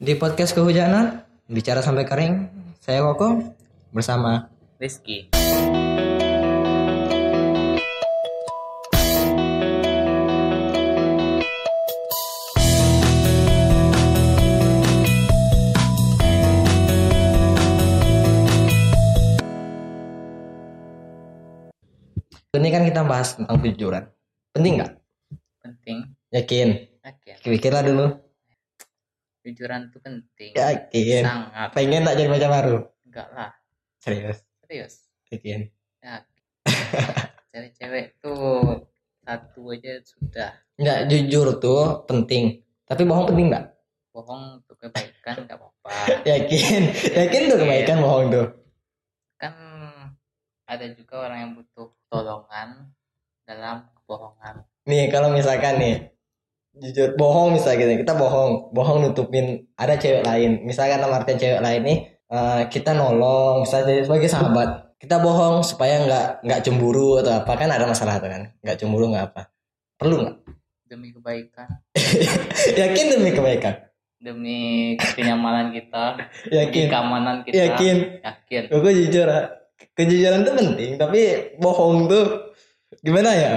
Di podcast kehujanan, bicara sampai kering, saya Koko bersama Rizky. ini kan kita bahas tentang kejujuran. Penting nggak? Penting. Yakin? Yakin. Pikirlah dulu. Kejujuran itu penting. Yakin? Sangat. Pengen tak jadi pacar baru? Enggak lah. Serius? Serius. Yakin? Yakin. Cewek-cewek tuh satu aja sudah. Nggak, jujur tuh penting. Tapi bohong penting nggak? Bohong untuk kebaikan nggak apa-apa. Yakin? Yakin tuh kebaikan bohong tuh? Kan ada juga orang yang butuh tolongan dalam kebohongan. Nih kalau misalkan nih jujur bohong misalnya kita bohong. Bohong nutupin ada cewek lain. Misalkan dalam artian cewek lain nih eh, kita nolong. Misalnya sebagai sahabat kita bohong supaya nggak nggak cemburu atau apa. Kan ada masalah tuh kan. Nggak cemburu nggak apa. Perlu nggak? Demi kebaikan, yakin demi kebaikan? Demi kenyamanan kita, demi yakin keamanan kita. yakin. Yakin. gue jujur ah. kejujuran tuh penting tapi bohong tuh gimana ya?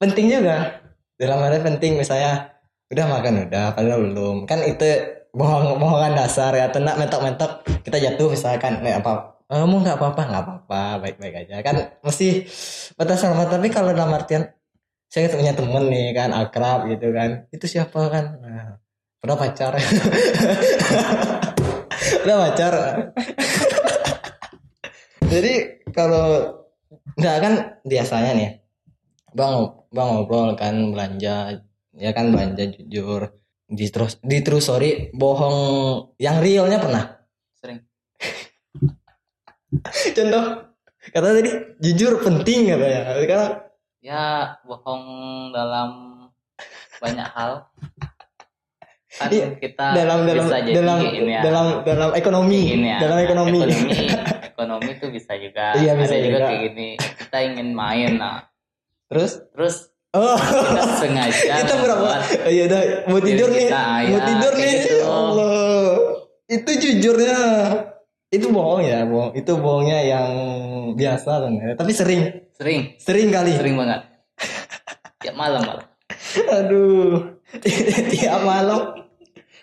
Penting juga. Dalam arti penting misalnya udah makan udah. Padahal belum. Kan itu bohong bohongan dasar ya. Tenak mentok mentok kita jatuh misalkan. Eh, apa kamu nggak apa-apa. Nggak apa-apa. Baik-baik aja. Kan mesti batas sama. Tapi kalau dalam artian saya punya temen nih kan akrab gitu kan. Itu siapa kan? Nah, udah pacar. Udah pacar. Jadi kalau nggak kan biasanya nih bang bang ngobrol kan belanja ya kan belanja jujur. Di terus di terus sorry bohong. Yang realnya pernah. Sering. contoh kata tadi jujur penting katanya sekarang Ya bohong dalam banyak hal. Kan Iya, kita dalam dalam bisa jadi dalam ini ya. dalam dalam ekonomi ya, dalam ekonomi, ekonomi. Ekonomi tuh bisa juga. Iya, bisa ada juga juga. kayak gini. Kita ingin main nah. Terus? Terus oh. Kita sengaja kita berapa? oh, iya udah mau tidur nih. kita, mau ya, tidur nih. gitu. Ya Allah. Itu jujurnya itu bohong ya bohong. Itu bohongnya yang biasa sebenarnya tapi sering. Sering. Sering kali. Sering banget. Tiap malam malam aduh. Tiap malam.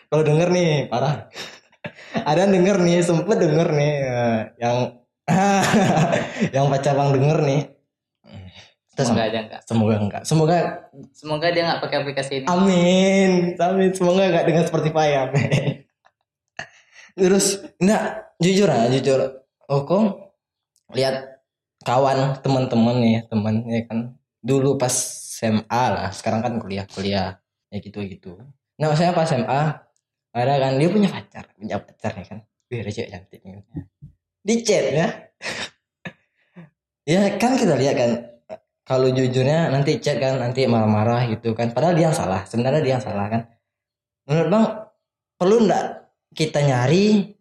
Kalau denger nih parah. Ada yang denger nih sempet denger nih eh, yang yang pacar bang denger nih Kita semoga sem- aja enggak. Semoga enggak. Semoga semoga dia nggak pakai aplikasi ini. Amin. Amin. Semoga enggak dengan Spotify amin. Terus enggak jujur ah jujur. Oh kok lihat kawan teman-teman nih teman ya kan. Dulu pas SMA lah sekarang kan kuliah kuliah. Ya gitu gitu. Nah saya pas SMA ada kan dia punya pacar punya pacar ya kan. Wih, ada cewek cantik nih. di chat ya. Ya kan kita lihat kan kalau jujurnya nanti chat kan nanti marah-marah gitu kan. Padahal dia yang salah sebenarnya dia yang salah kan. Menurut bang perlu nggak kita nyari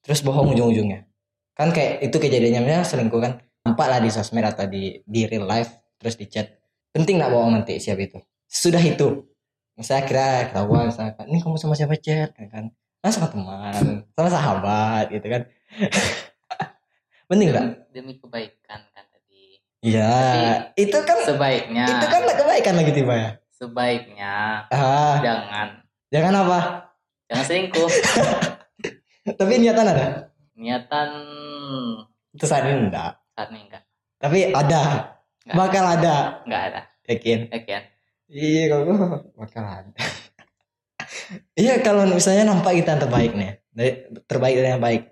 terus bohong ujung-ujungnya? Kan kayak itu kejadiannya misalnya selingkuh kan. Nampak lah di sosmed atau di di real life terus di chat. Penting nggak bohong nanti siap itu? Sudah itu. Misalnya kira ketahuan misalkan ini kamu sama siapa chat? Kan. Ah sama teman sama sahabat gitu kan. Penting nggak? demi kebaikan Iya, itu kan sebaiknya itu kan kebaikan lagi tiba ya. sebaiknya Ah, jangan jangan apa? jangan selingkuh Tapi niatan ada. niatan Itu saat ini enggak. saat ini enggak Tapi ada. Nggak. Bakal ada. enggak ada Yakin? yakin Iya, kalau bakal ada. Iya, kalau misalnya nampak kita yang terbaik nih, dari terbaik dari yang baik.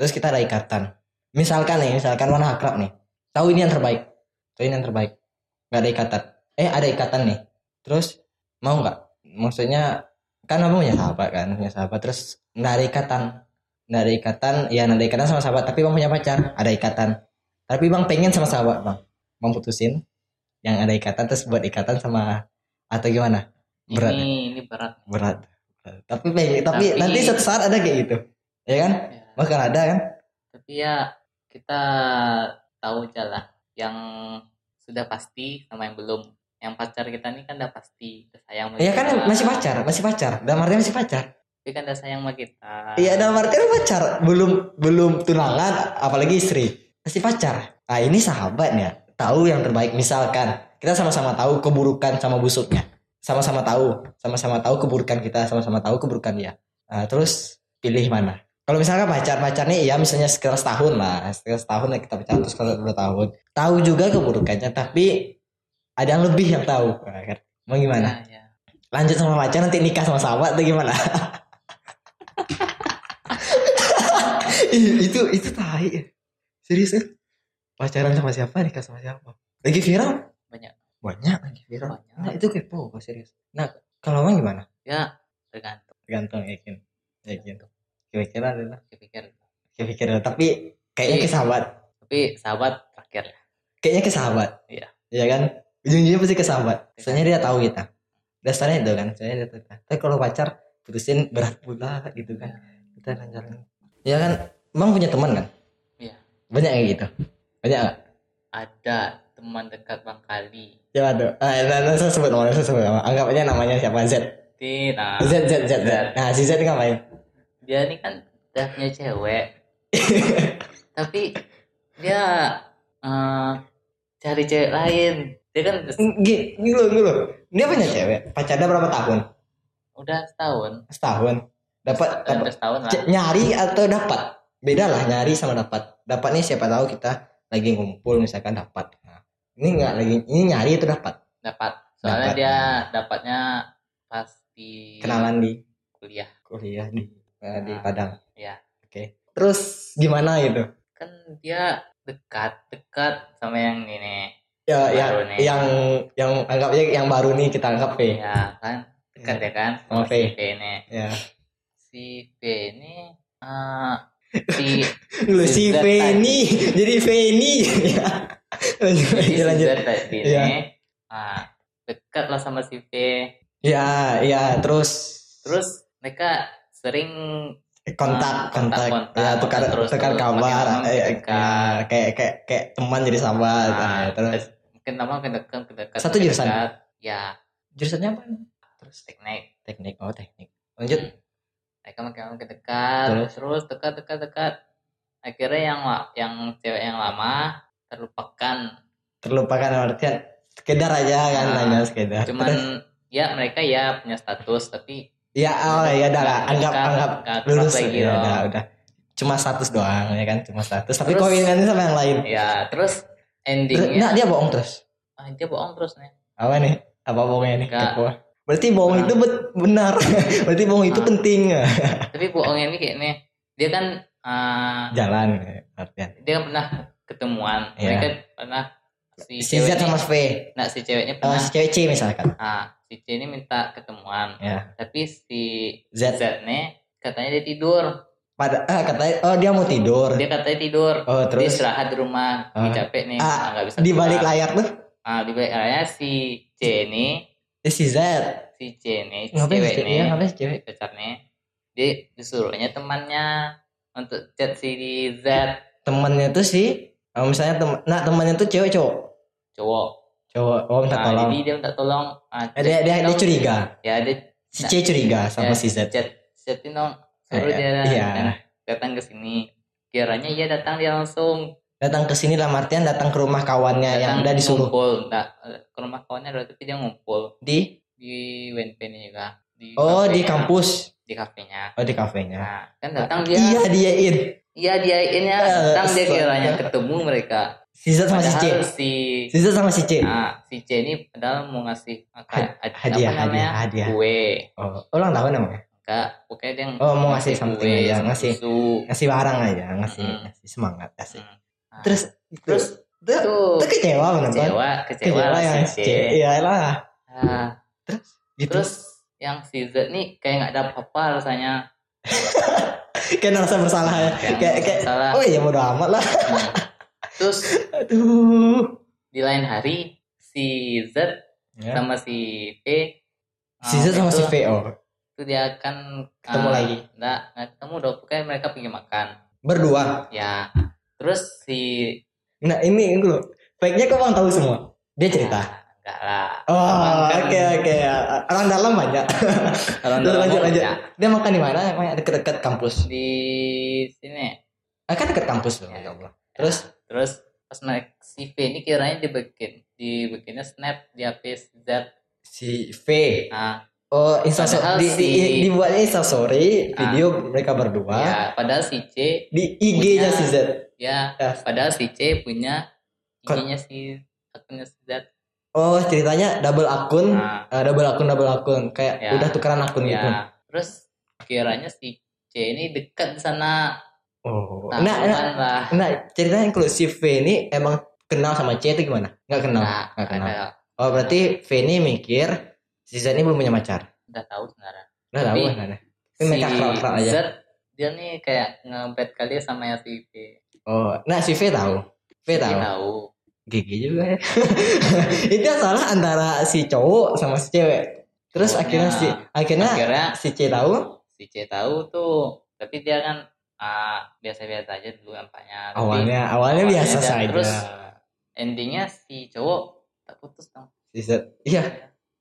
Terus kita ada ikatan. Misalkan nih, misalkan mana akrab nih. Tahu ini yang terbaik. Ini yang terbaik. Gak ada ikatan. Eh, ada ikatan nih. Terus mau nggak? Maksudnya kan abang punya sahabat kan, punya sahabat terus nggak ada ikatan. Nggak ada ikatan, ya nggak ada ikatan sama sahabat, tapi bang punya pacar, ada ikatan. Tapi bang pengen sama sahabat bang, bang putusin yang ada ikatan terus buat ikatan sama atau gimana? Berat. ini ini berat berat, berat. tapi pengen tapi, Tapi- nanti suatu saat ada kayak gitu ya kan ya. bakal ada kan tapi ya kita tahu aja lah yang sudah pasti sama yang belum yang pacar kita ini kan udah pasti udah sayang sama ya kan kita. masih pacar masih pacar dalam artinya masih pacar Dia kan udah sayang sama kita. Iya dalam artian pacar belum belum tunangan apalagi istri masih pacar. Nah ini sahabatnya tahu yang terbaik misalkan kita sama-sama tahu keburukan sama busuknya sama-sama tahu sama-sama tahu keburukan kita sama-sama tahu keburukan dia. Nah, terus pilih mana? Kalau misalkan pacar pacarnya ya misalnya sekitar setahun lah sekitar setahun ya kita pacar terus kalau dua tahun tahu juga keburukannya tapi ada yang lebih yang tahu Nah, kan? mau gimana? Ya, ya. Lanjut sama pacar nanti nikah sama sahabat atau gimana? Itu itu tai. Serius ya? Pacaran sama siapa nikah sama siapa? Lagi viral? Banyak. Banyak lagi viral. Banyak. Nah, itu kepo kok serius. Nah, kalau emang gimana? Ya, tergantung. Tergantung yakin. Yakin. Kira-kira adalah Kepikir. kira-kira tapi kayaknya ke sahabat. Tapi sahabat terakhir. Kayaknya ke sahabat. Iya. Iya kan? Ujung-ujungnya pasti ke sahabat. Soalnya dia tahu kita. Dasarnya itu kan. Soalnya dia tahu kita. Tapi kalau pacar putusin berat pula gitu kan. Kita lanjarin. Ya kan? Emang punya teman kan? Iya. Banyak kayak gitu. Banyak gak? Ada teman dekat Bang Kali. Coba tuh. Ah, nah, nah, saya sebut nama, saya sebut nama. Anggap aja namanya siapa? Z. Nah, Z, Z, Z, Z. Nah, si Z ngapain? Dia ini kan udah punya cewek. tapi dia eh, cari cewek lain. Dia kan Gini, loh, gini loh. Dia punya cewek. Pacarnya berapa tahun? udah setahun. Setahun. Dapat, setahun lah. Nyari atau dapat beda lah nyari sama dapat dapat nih siapa tahu kita lagi ngumpul misalkan dapat nah, ini nggak lagi ini nyari itu dapat Dapat. Soalnya Dapat. dia dapatnya pas di kenalan di kuliah. kuliah di eh, di Nah, Padang. Iya. oke. Terus gimana gitu? Kan dia dekat, dekat sama yang ini. ya yang nih. yang yang anggapnya yang baru nih kita anggap V Ya kan, dekat ya kan? Sama V. si V ini. ya Si V ini eh si lu si V ini. Jadi V ini. Ya lanjut Jadi lanjut, tadi ini Iya. ah, dekat lah sama si V. ya ya terus? Terus mereka sering kontak Ah, kontak, kontak-kontak, ya tukar kontak terus, tukar terus, kabar lama eh, eh, ya, kayak kayak kayak teman jadi sahabat ah, eh, terus mungkin lama makin dekat, dekat. Satu jurusan? dekat. Ya, jurusannya apa terus teknik. teknik oh teknik lanjut Mereka makin makin dekat, Terus? terus, dekat dekat dekat. Akhirnya yang yang cewek yang lama terlupakan. terlupakan artian sekedar aja kan Ah, hanya sekedar Terus, Cuman ya mereka ya punya status tapi ya oh ya udah lah anggap nggak- anggap akrab lulus lagi ya loh. udah udah cuma status doang ya kan cuma status tapi Terus- kawinannya sama yang lain Ya, terus terus, endingnya nah, dia bohong terus ah, dia bohong terus nih. apa nih apa bohongnya nih. Kepo. berarti bohong Nggak. itu benar berarti bohong itu Ah. penting Tapi bohongnya ini kayak nih. Dia kan ah, jalan artian dia kan pernah ketemuan. Iya. Mereka pernah si, si Z sama V nah si ceweknya Eh, pernah si cewek C misalkan ah si C ini minta ketemuan. ya. Tapi si Z. Z nih katanya dia tidur. pada ah, katanya oh dia mau tidur. Dia katanya tidur. oh Dia terus? istirahat di rumah, Ah. dia capek nih, Ah, nggak bisa di balik layar tuh? Ah, di balik layar si C ini, eh, si Z. Si C ini, si ngapain cewek ini, iya, ngapain si cewek? Pacarnya, dia disuruhnya temannya untuk chat si Z. Temannya tuh si oh, misalnya tem nah temannya tuh cewek cowok? Cowok. Cowok oh minta Nah, tolong jadi dia minta tolong. Ah, Eh, dia, dia, dia curiga Ya, dia si C curiga sama ya, si Z Chat, chatin dong. Suruh Eh, dia iya. datang, ke sini. Kiranya iya datang dia langsung. datang ke sini lah Martian datang ke rumah kawannya yang Datang udah disuruh Ngumpul. Nggak, ke rumah kawannya dulu, tapi dia ngumpul di di WNP ini juga. Di oh di kafenya. kampus Di kafenya. oh di kafenya Nah, kan datang dia. iya dia in Iya dia ini ya, Eh, datang dia kiranya ketemu mereka. Si Z sama si C si si Z sama si C nah, si C ini padahal mau ngasih ad- hadiah, namanya? hadiah, hadiah. Kue. oh ulang tahun namanya Enggak, pokoknya dia Oh, mau ngasih something aja, sama ngasih. susu. ngasih barang aja ngasih Mm. ngasih semangat kasih Hmm. Nah, terus terus itu itu itu kecewa bener kecewa, kecewa, kecewa yang si C. Iya lah Nah, gitu terus yang si Z nih kayak nggak ada apa-apa rasanya. kayak ngerasa bersalah ya Kayak kayak kayak oh iya bodo amat lah Hmm. Terus aduh di lain hari si Z ya. sama si P si Z sama si itu- VO itu dia akan Ketemu ah, lagi? enggak enggak ketemu dong pokoknya mereka pergi makan berdua ya terus si nah ini loh fake nya kau bang tahu semua dia cerita Ya, enggak lah Oh, kan oke oke. Orang dalam banyak. orang dalam lanjut lanjut. enggak. Dia makan di mana? Emang dekat-dekat kampus. di sini Ah, kan dekat kampus loh, Ya. ya Allah. Terus terus pas naik CV ini kiranya dibikin dibikinnya snap di HP Z si V. nah Oh, Insta Padahal di, di, si- dibuatnya Insta story, Ah. video mereka berdua ya padahal si C di IG-nya Punya- si Z. ya Ya. padahal si C punya ininya si akunnya si Z Oh, ceritanya double akun, nah ah, double akun double akun, kayak Ya. udah tukeran akun gitu. ya terus kiranya si C ini dekat di sana Oh, nah, nah, nah, lah nah, ceritanya kalau si V ini emang kenal sama C itu gimana? Nggak kenal, Nah, nggak kenal. ada Oh, berarti V ini mikir si Z ini belum punya pacar. udah tahu sebenarnya Udah tahu Tapi- ada. Ini mereka akrab-akrab aja. Z dia nih kayak ngebet kali sama yang si V Oh, nah si V tahu. V Si tahu. tahu Gigi juga ya. itu yang salah antara si cowok sama si cewek. Terus Cowoknya. akhirnya si akhirnya akhirnya si C tahu. si C tahu tuh tapi dia kan ah, biasa-biasa aja dulu nampaknya Tapi Awalnya awalnya awalnya biasa saja. terus endingnya si cowok tak putus dong si Z. Iya,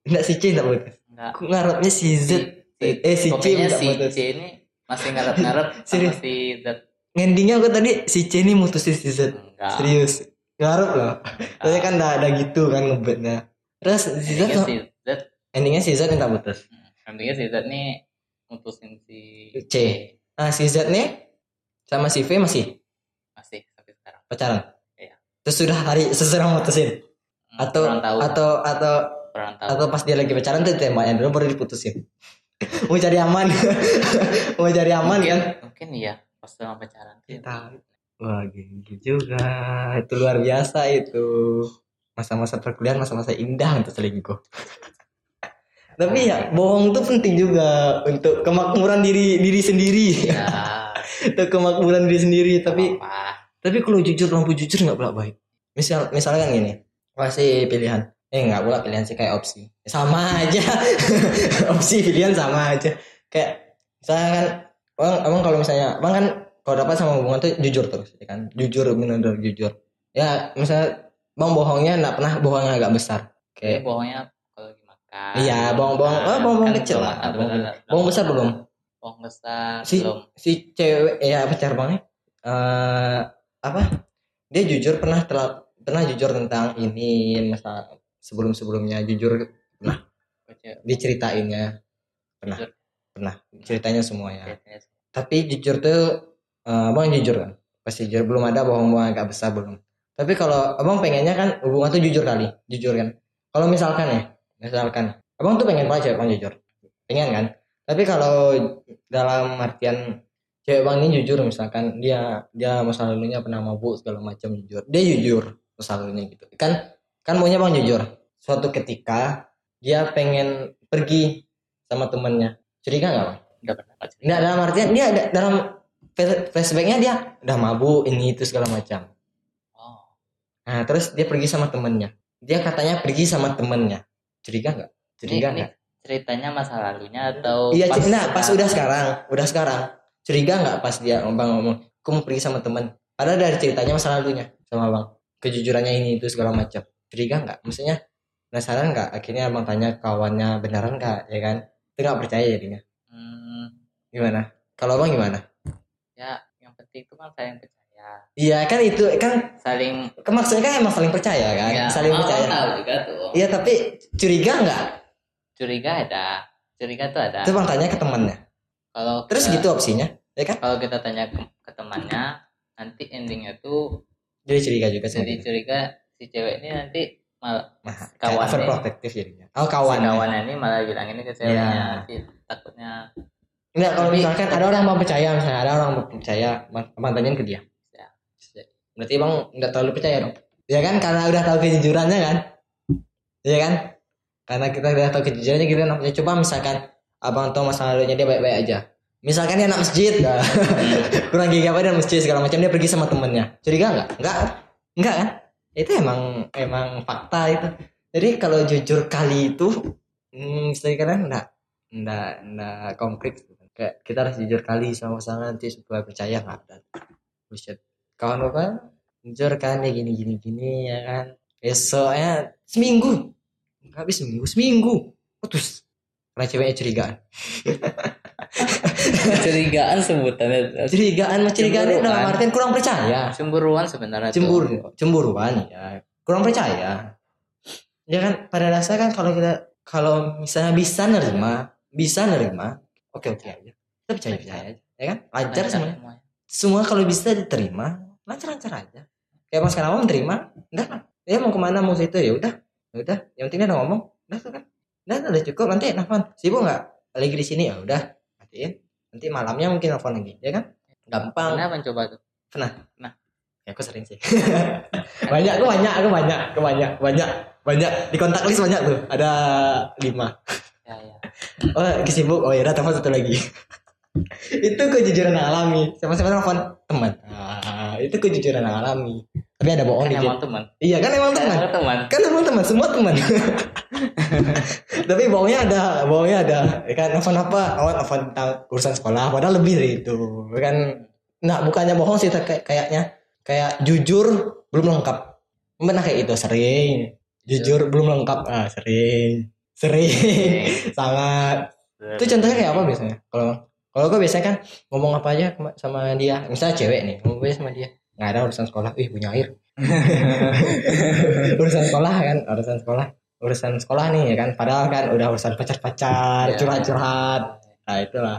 enggak si C enggak putus. enggak Aku ngarepnya si Z. si, Eh si C enggak si putus. C ini masih ngarep-ngarep Serius? si Z Endingnya aku tadi si C ini mutusin si Z. enggak Serius. Ngarep loh. Soalnya kan udah, udah gitu kan ngebetnya. Terus si Z endingnya si Z endingnya si Z minta putus. hmm, endingnya si Z nih mutusin si C. Nah si Z nih sama si V masih? Masih sampai sekarang. Pacaran. Iya. Terus sudah hari seserang mutusin. Hmm, atau tahu. atau atau tahu. atau pas dia lagi pacaran tuh tembaknya dulu baru diputusin? Mau cari aman? Mau cari aman mungkin, kan? mungkin iya pas sama pacaran. Kita- wah gini juga. Itu luar biasa itu. Masa-masa perkuliahan masa-masa indah untuk selingkuh. Tapi ya bohong tuh penting juga untuk kemakmuran diri diri sendiri. Ya untuk kemakmuran diri sendiri tapi apa tapi kalau jujur lampu jujur nggak pula baik misal misalnya kan gini kasih pilihan. Eh nggak pula pilihan sih kayak opsi. Sama aja. Opsi pilihan sama aja. Kayak misalnya kan bang abang kalau misalnya bang kan kalau dapat sama hubungan tuh jujur terus ya kan? Jujur benar-benar jujur. Ya misalnya bang bohongnya nggak pernah bohong yang agak besar. Kayak bohongnya kalau lagi makan. Iya, bohong-bohong. Oh, bohong-bohong Kan kecil lah. Bohong- bohong besar belum Bohong besar Si- belum. si cewek ya pacar bangnya eh apa? Dia jujur pernah telah pernah jujur tentang ini masa sebelum sebelumnya jujur Kocok. diceritainnya. Pernah. Jujur. pernah. Ceritanya semuanya Biasanya tapi jujur tuh eh, abang jujur kan? Pasti jujur. Belum ada bohong-bohong agak besar belum. Tapi kalau abang pengennya kan hubungan tuh jujur kali. Jujur kan? Kalau misalkan ya misalkan. Abang tuh pengen banget cewek bang jujur. Pengen kan tapi kalau dalam artian cewek bang ini jujur misalkan dia dia masa lalunya pernah mabuk segala macam jujur dia jujur masa lalunya gitu kan kan maunya bang jujur suatu ketika dia pengen pergi sama temennya curiga nggak bang pernah nggak? Nggak dalam artian dia ada dalam flash- flashbacknya dia udah mabuk ini itu segala macam. Oh, Nah terus dia pergi sama temennya. Dia katanya pergi sama temennya. Curiga nggak? Curiga nggak? Ceritanya masa lalunya atau Iya, pas nah pas sekarang? udah sekarang, udah sekarang. Curiga nggak pas dia bang ngomong, aku mau pergi sama temen. Padahal dari ceritanya masa lalunya sama bang, kejujurannya ini itu segala macam. Curiga nggak? Maksudnya penasaran nggak? Akhirnya abang tanya kawannya beneran nggak, ya kan? Itu nggak percaya jadinya. Hmm, Gimana? Kalau abang gimana? ya yang penting itu kan saling percaya Iya kan itu kan saling Kan maksudnya kan emang saling percaya kan ya, saling percaya tahu juga tuh iya tapi curiga nggak curiga ada. Curiga tuh ada. Bang tanya ke temannya kalau terus kita- gitu opsinya ya kan? kalau kita tanya ke, ke temannya nanti endingnya tuh jadi curiga juga sih jadi curiga si cewek ini nanti malah nah, kawan kawan overprotective jadinya. Oh si kawan ini malah bilang ini ke ceweknya nanti takutnya. Enggak, kalau misalkan ada orang mau percaya misalnya ada orang mau percaya abang tanyain ke dia. Ya. berarti bang nggak terlalu percaya dong. Ya kan karena udah tahu kejujurannya kan? Iya kan karena kita udah tahu kejujurannya kita namanya coba misalkan abang tahu masa lalunya dia baik-baik aja. Misalkan dia anak masjid dah. kurang gigi apa dia masjid segala macam dia pergi sama temennya. Curiga nggak? Nggak. Nggak kan? Itu emang emang fakta itu. Jadi kalau jujur kali itu hmm, kira enggak enggak enggak konkret. Kayak kita harus jujur kali sama pasangan nanti supaya percaya nggak ada. Bullshit kawan apa jujur kan ya gini gini gini ya kan. Besoknya seminggu nggak habis seminggu seminggu. Putus. Karena ceweknya curigaan. Curigaan sebutannya. curigaan mencurigaan itu dalam artian kurang percaya. Cemburuan sebenarnya. cemburu cemburuan ya kurang percaya. Ya kan pada dasarnya kan kalau kita kalau misalnya bisa nerima bisa nerima oke oke aja. Kita percaya percaya aja. Ya kan? Lancar Lancar semuanya semuanya. semua kalau bisa diterima lancar lancar aja. Kayak mas kenapa menerima udah ya mau ke mana mau situ ya udah udah yang penting dia udah ngomong. Udah tuh kan. Udah udah cukup. Nanti nelfon. Sibuk nggak? Lagi di sini? Ya udah. Matiin. Nanti malamnya mungkin nelfon lagi. Ya kan? Gampang. Pernah mencoba tuh. ya aku sering sih. Banyak aku banyak aku banyak aku banyak banyak banyak. Di kontak list banyak tuh. Ada lima. Ya ya. oh kesibuk. Oh ya udah telepon satu lagi. Itu kejujuran alami. Sama-sama telepon? Teman. Ah, itu kejujuran alami tapi ada bohong Kan dikit emang teman. iya kan emang teman. Kan teman. kan emang teman semua teman. Tapi bohongnya ada bohongnya ada. Ya kan telepon apa? Oh telepon tentang urusan sekolah. Padahal lebih dari itu. Ya kan? Nah bukannya bohong sih kayak kayaknya. Kayak jujur belum lengkap. Benar kayak itu sering. Jujur belum lengkap. Ah sering. Sering. Sangat. Itu contohnya kayak apa biasanya? Kalau kalau gue biasanya kan ngomong apa aja sama dia. Misalnya cewek nih ngomong sama dia nggak ada urusan sekolah ih punya air urusan sekolah kan urusan sekolah urusan sekolah nih ya kan padahal kan udah urusan pacar-pacar Ya. curhat-curhat nah itulah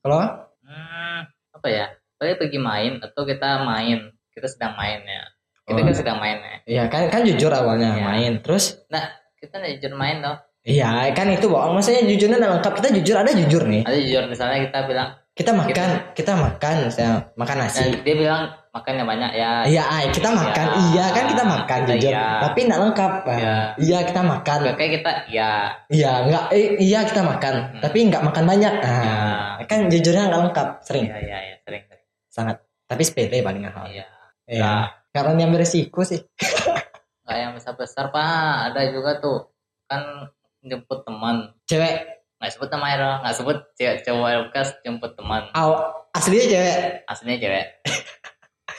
kalau Hmm, apa ya? Paling pergi main atau kita main. Kita sedang main ya. Kita Oh. kan sedang main ya. iya kan kan jujur awalnya Ya. main terus Kita nggak jujur main dong. iya kan itu bohong maksudnya jujurnya lengkap kita jujur ada jujur nih Ada jujur misalnya kita bilang, kita makan kita makan misalnya makan nasi dia bilang makannya banyak ya. Iya, ay, kita makan. Iya. Iya, kan kita makan Kita jujur. iya. Tapi enggak lengkap. Pak. Iya. Iya, kita makan. Nggak kayak kita ya. Iya, enggak eh, iya kita makan, Hmm. tapi enggak makan banyak. Nah, kan jujurnya enggak lengkap, sering. Iya iya iya sering sering. Sangat. Tapi sepele paling hal. Iya. Iya. Karena yang beresiko sih. Nggak yang besar besar pak. Ada juga tuh kan jemput teman. Cewek Nggak sebut namanya dong. Nggak sebut cewek cowok bekas jemput teman. aw, aslinya cewek. Aslinya cewek.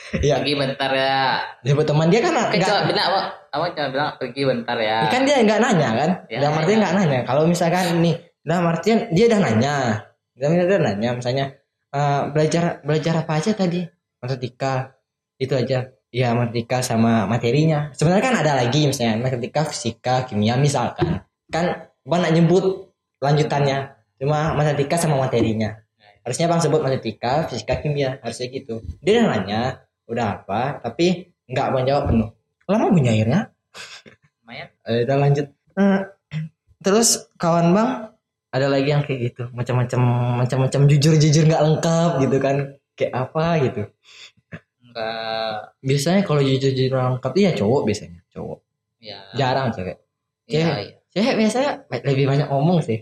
Iya. Pergi bentar ya. Jemput teman dia kan enggak cuma bilang apa? Apa cuma bilang pergi bentar ya. kan dia enggak nanya kan? Ya, dalam artian ya. enggak nanya. Kalau misalkan nih, dalam artian dia udah nanya. Dalam artian dia udah nanya misalnya eh, belajar belajar apa aja tadi? Matematika. Itu aja. Ya matematika sama materinya. Sebenarnya kan ada lagi misalnya matematika, fisika, kimia misalkan. Kan Bang nak nyebut lanjutannya. Cuma matematika sama materinya. Harusnya Bang sebut matematika, fisika, kimia. Harusnya gitu. Dia udah nanya, udah apa, tapi nggak Bang jawab penuh. Lama bunyi airnya. Lumayan. Eh, udah lanjut. Eh, terus kawan bang ada lagi yang kayak gitu, macam-macam macam-macam jujur-jujur nggak lengkap gitu kan, kayak apa gitu. Enggak. Biasanya kalau jujur-jujur lengkap iya cowok biasanya, cowok. Ya. Jarang cewek. Iya Cewek. iya. Cewek biasanya lebih banyak ngomong sih.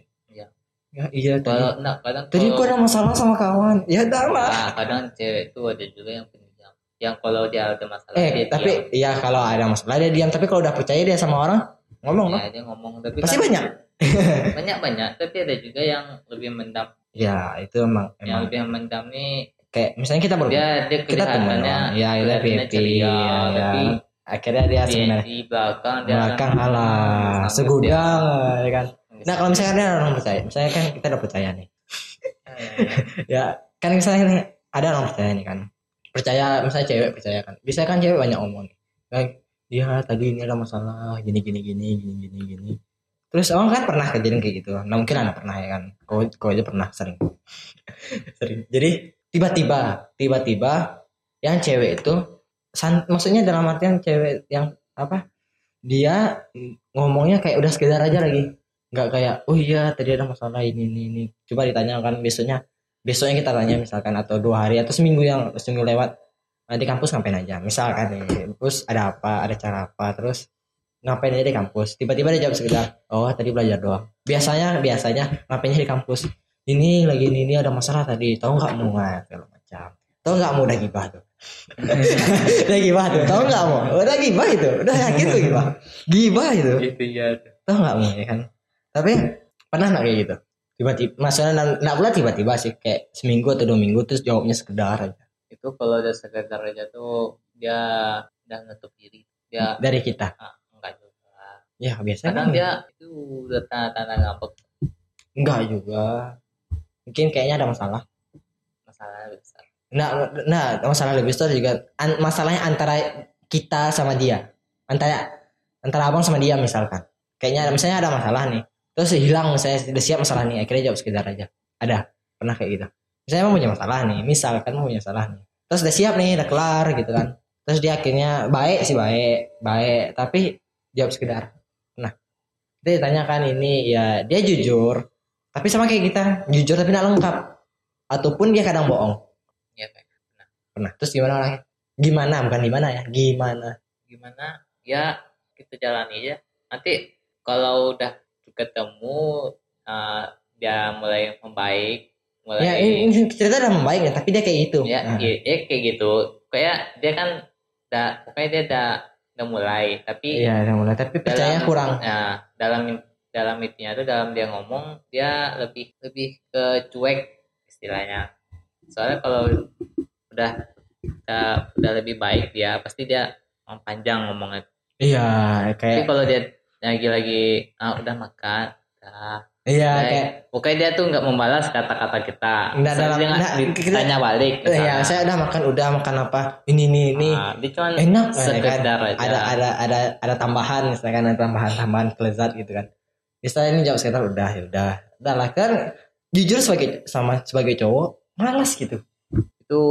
Iya. Ya, iya tadi. Kalau enggak kadang Tadi kalau- gua ada masalah sama kawan. Ya udah lah. Ah, kadang cewek itu ada juga yang pendiam. Yang kalau dia ada masalah Eh, dia tapi diam. iya kalau ada masalah dia diam, tapi kalau udah percaya dia sama orang ngomong. Ya, dia ngomong tapi Pasti kan banyak. banyak banyak tapi ada juga yang lebih mendam Ya, itu emang yang emang lebih mendam nih kayak misalnya kita baru dia dia kita teman doang. ya udah kelihatannya happy ya, tapi akhirnya dia di, sebenarnya di belakang dia belakang sangat segudang ya kan dia- nah kalau misalnya ada orang percaya misalnya kan kita udah percaya nih. Ya, ya, kan misalnya nih ada orang percaya nih kan. Percaya misalnya cewek percaya kan. Bisa kan cewek banyak omong nih. Kayak dia tadi ini ada masalah gini gini gini gini gini gini. Terus orang kan pernah kejadian kayak gitu. Nah mungkin anda pernah ya kan. Kau kau aja pernah sering. Sering. Jadi tiba-tiba tiba-tiba yang cewek itu san, maksudnya dalam artian cewek yang apa dia ngomongnya kayak udah sekedar aja lagi nggak kayak oh iya tadi ada masalah ini ini ini. Coba ditanya kan besoknya besoknya kita tanya misalkan atau dua hari atau seminggu yang seminggu lewat "Ah, di kampus ngapain aja? Misalkan nih terus ada apa ada cara apa? Terus ngapain aja di kampus? Tiba-tiba dia jawab sekedar oh tadi belajar doang. Biasanya biasanya ngapainnya di kampus? Ini lagi ini, ini ada masalah tadi tahu nggak mau? Nggak segala macam. Tahu nggak mau udah gibah tuh. Udah gibah tuh tahu nggak mau? Udah gibah itu udah yakin tuh gibah. Gibah itu. Itu ya. Tahu nggak mau ya kan tapi pernah nggak kayak gitu? Tiba-tiba maksudnya nggak pula tiba-tiba sih kayak seminggu atau dua minggu terus jawabnya sekedar aja. Itu kalau dia sekedar aja tuh dia udah nutup diri. Dia dari kita? Ah, enggak juga. Ya biasanya kadang kan dia itu udah tanda-tanda ngambek enggak juga. Mungkin kayaknya ada masalah. Masalah besar. Nah nah masalah lebih besar juga an- masalahnya antara kita sama dia. Antara antara abang sama dia misalkan. Kayaknya misalnya ada masalah nih terus hilang saya sudah siap masalah nih akhirnya jawab sekedar aja. Ada pernah kayak gitu. Misalnya emang punya masalah nih misalkan mau punya masalah nih. Terus udah siap nih udah kelar gitu kan. Terus dia akhirnya baik sih baik baik. Tapi jawab sekedar nah kita ditanyakan ini ya dia jujur tapi sama kayak kita jujur tapi tidak lengkap. Ataupun dia kadang bohong. Ya kayak pernah. Terus gimana orangnya? Gimana? Bukan gimana ya gimana? Gimana? Ya kita jalani aja. Nanti kalau udah ketemu eh, dia mulai membaik mulai ya ini, ini cerita udah membaik ya tapi dia kayak gitu. Ya, Nah, ya, ya kayak gitu. Kayak dia kan udah pokoknya dia udah udah mulai tapi iya udah mulai tapi percaya kurang. nah, dalam dalam itunya tuh dalam dia ngomong dia lebih lebih ke cuek istilahnya. Soalnya kalau udah udah, udah lebih baik dia pasti dia panjang ngomongnya. Iya tapi kayak kalau dia lagi lagi ah, udah makan udah. Iya Baik. kayak pokoknya dia tuh nggak membalas kata-kata kita. Nggak Misalnya dalam- dia nggak ditanya balik ya misalnya. saya udah makan udah makan apa? Ini ini ini. Ah, dia cuma enak ya kan? sekedar aja. Ada ada ada ada tambahan misalkan ada tambahan tambahan kelezat gitu kan. Misalnya ini jawab sekitar udah ya udah. Udah lah kan jujur sebagai sama sebagai cowok malas gitu. Itu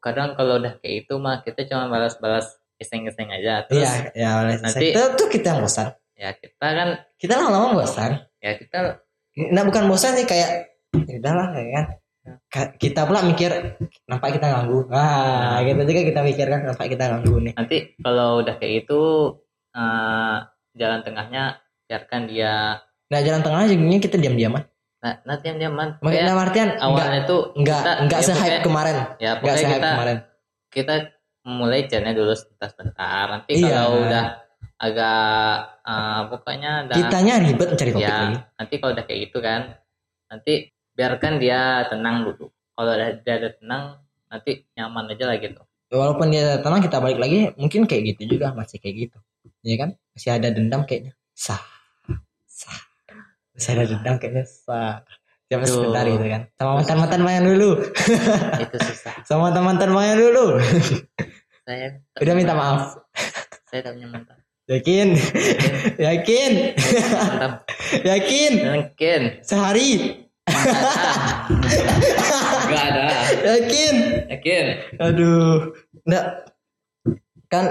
kadang kalau udah kayak itu mah kita cuma balas-balas iseng-iseng aja. Terus iya ya nanti- itu tuh kita yang bosan ya kita kan kita lama-lama bosan. Ya kita nah bukan bosan sih kayak ya udahlah ya kan. Ka- kita pula mikir nampak kita ganggu. Ah gitu juga kita mikir kan nampak kita ganggu nih. Nanti kalau udah kayak itu eh, jalan tengahnya biarkan dia nah jalan tengah juga kita diam-diaman nah, nanti yang diaman Maksudnya dalam artian awalnya tuh enggak kita- enggak ya se-hype kemarin. ya enggak pokoknya se-hype kita kemarin. kita mulai chatnya dulu sebentar-sebentar. Nanti Iya. kalau udah agak eh, pokoknya udah kitanya ribet mencari topik ya lagi. nanti kalau udah kayak gitu kan nanti biarkan dia tenang dulu. Kalau udah dia udah tenang nanti nyaman aja lah gitu. Walaupun dia tenang kita balik lagi mungkin kayak gitu juga masih kayak gitu. Ya kan? Masih ada dendam kayaknya. Sah. Sah. Masih ada dendam kayaknya sah. Siapa sebentar gitu kan? Sama mantan mantan main dulu. Itu susah. Sama mantan mantan main dulu. Saya udah minta maaf. Saya tak punya mantan yakin? Yakin. Mantap. Yakin? Mungkin sehari? Nggak ada. Yakin? Yakin. Aduh. Enggak. Kan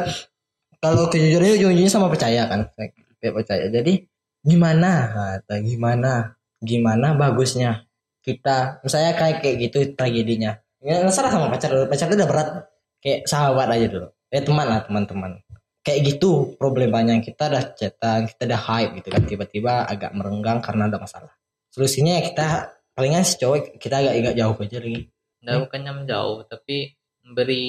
kalau kejujurannya ujung-ujungnya sama percaya kan? Kayak percaya. Jadi gimana? Kata gimana? Gimana bagusnya? Kita misalnya kayak kayak gitu tragedinya. Ya salah sama pacar. Pacar itu udah berat. Kayak sahabat aja dulu. Ya teman lah teman-teman kayak gitu problemanya kita udah chatan kita udah hype gitu kan tiba-tiba agak merenggang karena ada masalah. Solusinya ya kita palingan si cowok kita agak agak jauh aja lagi nggak bukannya menjauh tapi memberi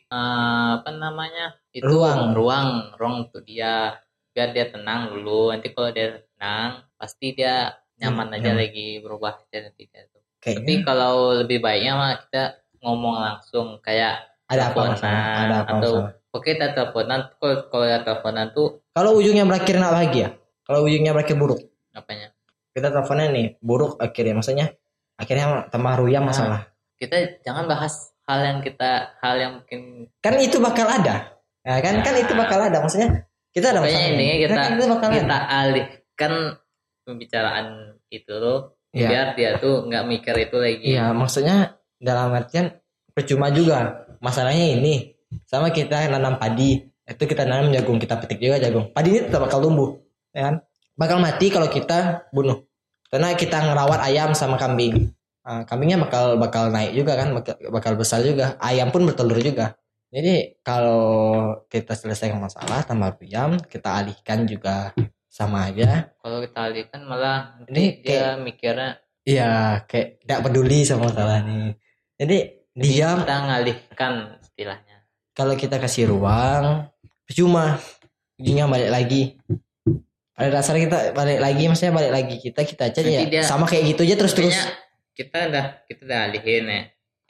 eh, apa namanya itu Ruang. ruang ruang untuk dia. Biar dia tenang dulu nanti kalau dia tenang pasti dia nyaman Hmm, aja nyaman. lagi berubah aja nanti dia tuh. Tapi kalau lebih baiknya mah kita ngomong langsung kayak ada apa masalah? Ada apa atau masalah oke kita teleponan. Kalau ada teleponan tuh kalau ujungnya berakhir nggak bahagia? Kalau ujungnya berakhir buruk? Apanya? Kita teleponnya nih buruk akhirnya. Maksudnya akhirnya tambah ruyam Nah. masalah. Kita jangan bahas hal yang kita hal yang mungkin kan itu bakal ada. Ya kan? Kan Ya. itu bakal ada. Maksudnya kita ada masalah ini nih. kita kan itu bakal kita ada. alihkan pembicaraan itu loh Iya. biar dia tuh nggak mikir itu lagi. Iya maksudnya dalam artian percuma juga. Masalahnya ini sama kita nanam padi. Itu kita nanam jagung kita petik juga jagung. Padi ini tetap bakal tumbuh ya kan? Bakal mati kalau kita bunuh. Karena kita ngerawat ayam sama kambing. Ah, kambingnya bakal bakal naik juga kan bakal, bakal besar juga. Ayam pun bertelur juga. Jadi kalau kita selesaikan masalah tambah ayam kita alihkan juga sama aja. Kalau kita alihkan malah Ini dia mikirnya iya kayak tidak peduli sama masalah nih jadi diam. kita ngalihkan istilahnya kalau kita kasih ruang percuma. Ujungnya balik lagi. Pada dasarnya kita balik lagi maksudnya balik lagi kita kita aja Nanti ya. dia- sama kayak gitu aja terus terus. kita udah kita udah alihin ya.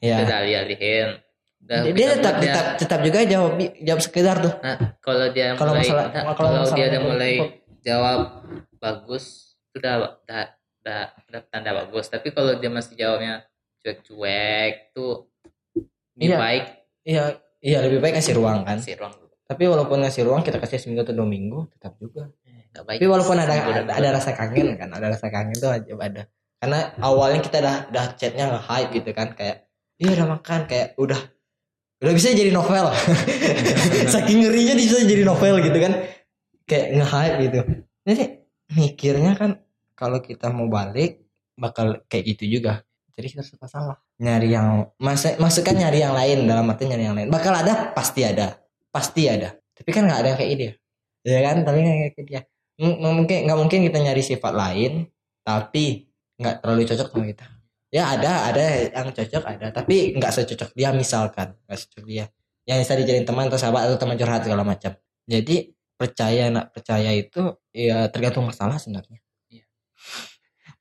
Ya. Kita udah alih alihin udah dia kita tetap dia- tetap tetap juga jawab jawab sekedar tuh. Nah, kalau dia Kalau mulai masalah- nah, kalau kalau dia udah mulai jawab bagus sudah udah udah, udah tanda bagus. Tapi kalau dia masih jawabnya cuek-cuek tuh lebih Iya. baik. Iya iya lebih baik kasih ruang kan. Kasih ruang tapi walaupun ngasih ruang kita kasih seminggu atau dua minggu tetap juga. Eh, baik. Tapi walaupun ada ada, ada rasa kangen kan ada rasa kangen tuh aja ada. Karena awalnya kita udah udah chatnya nge hype gitu kan kayak iya udah makan kayak udah. Udah bisa jadi novel. Saking ngerinya bisa jadi novel gitu kan. Kayak nge hype gitu. Jadi mikirnya kan kalau kita mau balik bakal kayak gitu juga. Jadi kita serba salah nyari yang masa masukkan nyari yang lain dalam arti nyari yang lain. Bakal ada? Pasti ada. Pasti ada. Tapi kan nggak ada yang kayak dia ya kan? Tapi nggak kayak dia M- mungkin nggak mungkin kita nyari sifat lain tapi nggak terlalu cocok sama kita. Ya ada ada yang cocok ada. Tapi nggak secocok dia misalkan. Nggak secocok dia. Yang bisa dijadiin teman atau sahabat atau teman curhat segala macam. Jadi percaya nak percaya itu ya tergantung masalah sebenarnya.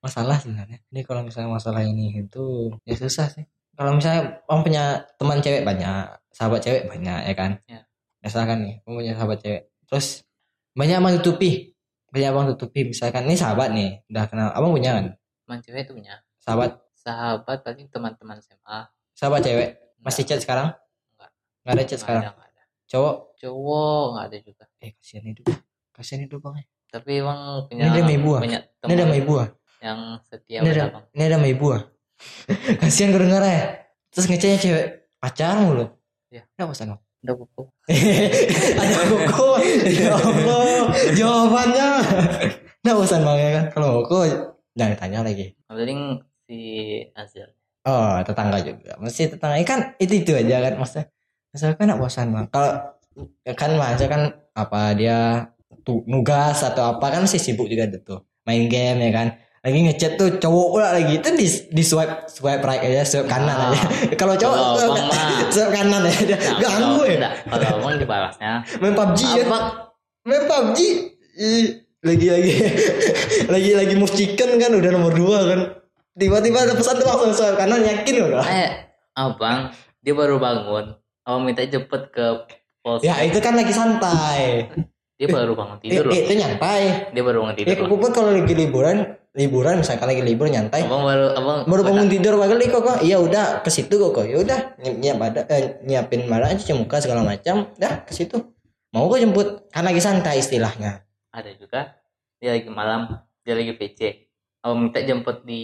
Masalah sebenarnya. Ini kalau misalnya masalah ini itu ya susah sih. Kalau misalnya om punya teman cewek banyak sahabat cewek banyak ya kan? Iya. misalkan nih om punya sahabat cewek. Terus banyak abang tutupi banyak abang tutupi misalkan ini sahabat nih udah kenal. Abang punya kan? Teman cewek tuh punya. Sahabat? Sahabat paling teman-teman SMA sahabat cewek? Masih chat sekarang? Enggak. nggak ada chat Nggak sekarang? ada, ada. cowok? Cowok nggak ada juga. Eh kasihan hidup. Kasihan hidup bang tapi emang punya Ini dia ibu ah. punya ini ada teman. sama ibu ah yang setia ini ada abang ini ada sama ibu ah. Kasihan kedengarnya terus ngechatnya cewek pacar mulu Iya. ya bosan bang udah buku ada koko ya Allah. Jawabannya. Nah bosan bang ya kan? Kalau koko jangan tanya lagi. Paling si Azil oh tetangga juga. Mesti tetangga. Ini kan itu itu aja kan maksudnya. Misalkan nak bosan bang. Kalau kan masa kan apa dia tuh nugas atau apa kan masih sibuk juga tuh main game ya kan lagi ngechat tuh cowok pula lagi. Itu di di swipe swipe right aja swipe kanan Ah. aja. Kalau cowok Kalau mah. swipe kanan aja. Dia Nah, ganggu kalau- ya kalau abang dibalasnya main PUBG ya. Apa? Main PUBG lagi lagi. Lagi lagi move chicken kan udah nomor dua kan. Tiba-tiba ada pesan tuh langsung swipe kanan yakin udah. Eh abang dia baru bangun. Abang minta cepet ke polsek ya itu kan lagi santai. Dia baru bangun Eh, tidur loh. itu nyantai. Dia baru bangun ya tidur aku pun kalau lagi liburan liburan misalkan lagi libur nyantai. Abang baru abang baru bangun tidur balik kok kok iya udah ke situ kok kok. Ya udah nyi- nyiap ada eh, nyiapin aja cuci muka segala macam. Dah ke situ. Mau kok jemput kan lagi santai istilahnya. Ada juga dia lagi malam dia lagi PC. Abang minta jemput di